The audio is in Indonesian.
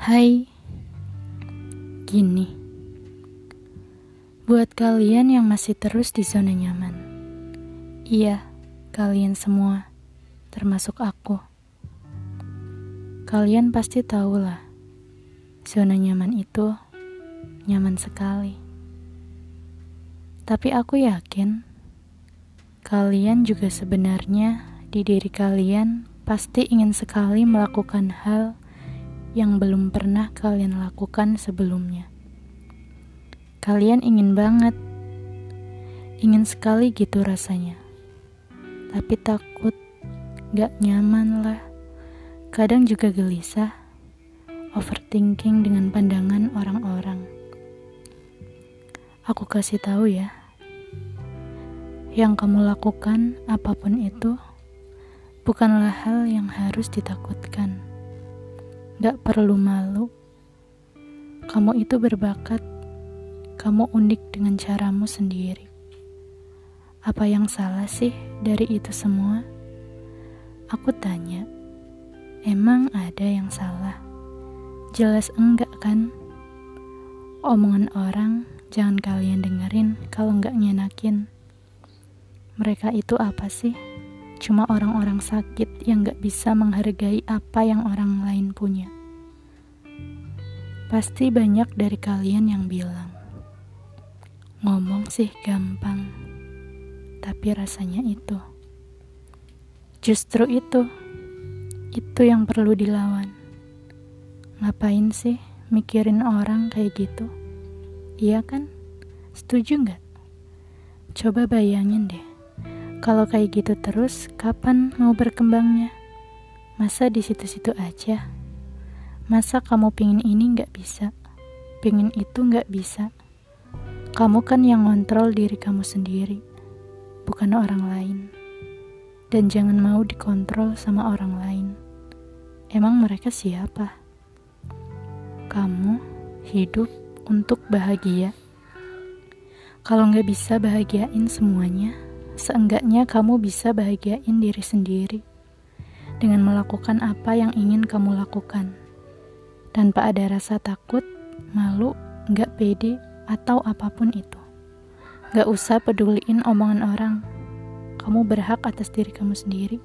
Hai, gini. Buat kalian yang masih terus di zona nyaman. Iya, kalian semua, termasuk aku. Kalian pasti tahu lah, zona nyaman itu nyaman sekali. Tapi aku yakin, kalian juga sebenarnya di diri kalian pasti ingin sekali melakukan hal yang belum pernah kalian lakukan sebelumnya. Kalian ingin banget, ingin sekali gitu rasanya, tapi takut, gak nyaman lah. Kadang juga gelisah, overthinking dengan pandangan orang-orang. Aku kasih tahu ya, yang kamu lakukan apa pun itu bukanlah hal yang harus ditakutkan. Gak perlu malu. Kamu itu berbakat. Kamu unik dengan caramu sendiri. Apa yang salah sih dari itu semua? Aku tanya, emang ada yang salah? Jelas enggak kan? Omongan orang jangan kalian dengerin kalau enggak nyenakin. Mereka itu apa sih? Cuma orang-orang sakit yang gak bisa menghargai apa yang orang lain punya. Pasti banyak dari kalian yang bilang, ngomong sih gampang, tapi rasanya itu. Justru itu, itu yang perlu dilawan. Ngapain sih mikirin orang kayak gitu? Iya kan? Setuju nggak? Coba bayangin deh kalau kayak gitu terus, kapan mau berkembangnya? Masa di situ-situ aja? Masa kamu pingin ini nggak bisa? Pingin itu nggak bisa? Kamu kan yang ngontrol diri kamu sendiri, bukan orang lain. Dan jangan mau dikontrol sama orang lain. Emang mereka siapa? Kamu hidup untuk bahagia. Kalau nggak bisa bahagiain semuanya, seenggaknya kamu bisa bahagiain diri sendiri dengan melakukan apa yang ingin kamu lakukan tanpa ada rasa takut, malu, gak pede, atau apa pun itu. Gak usah peduliin omongan orang. Kamu berhak atas diri kamu sendiri.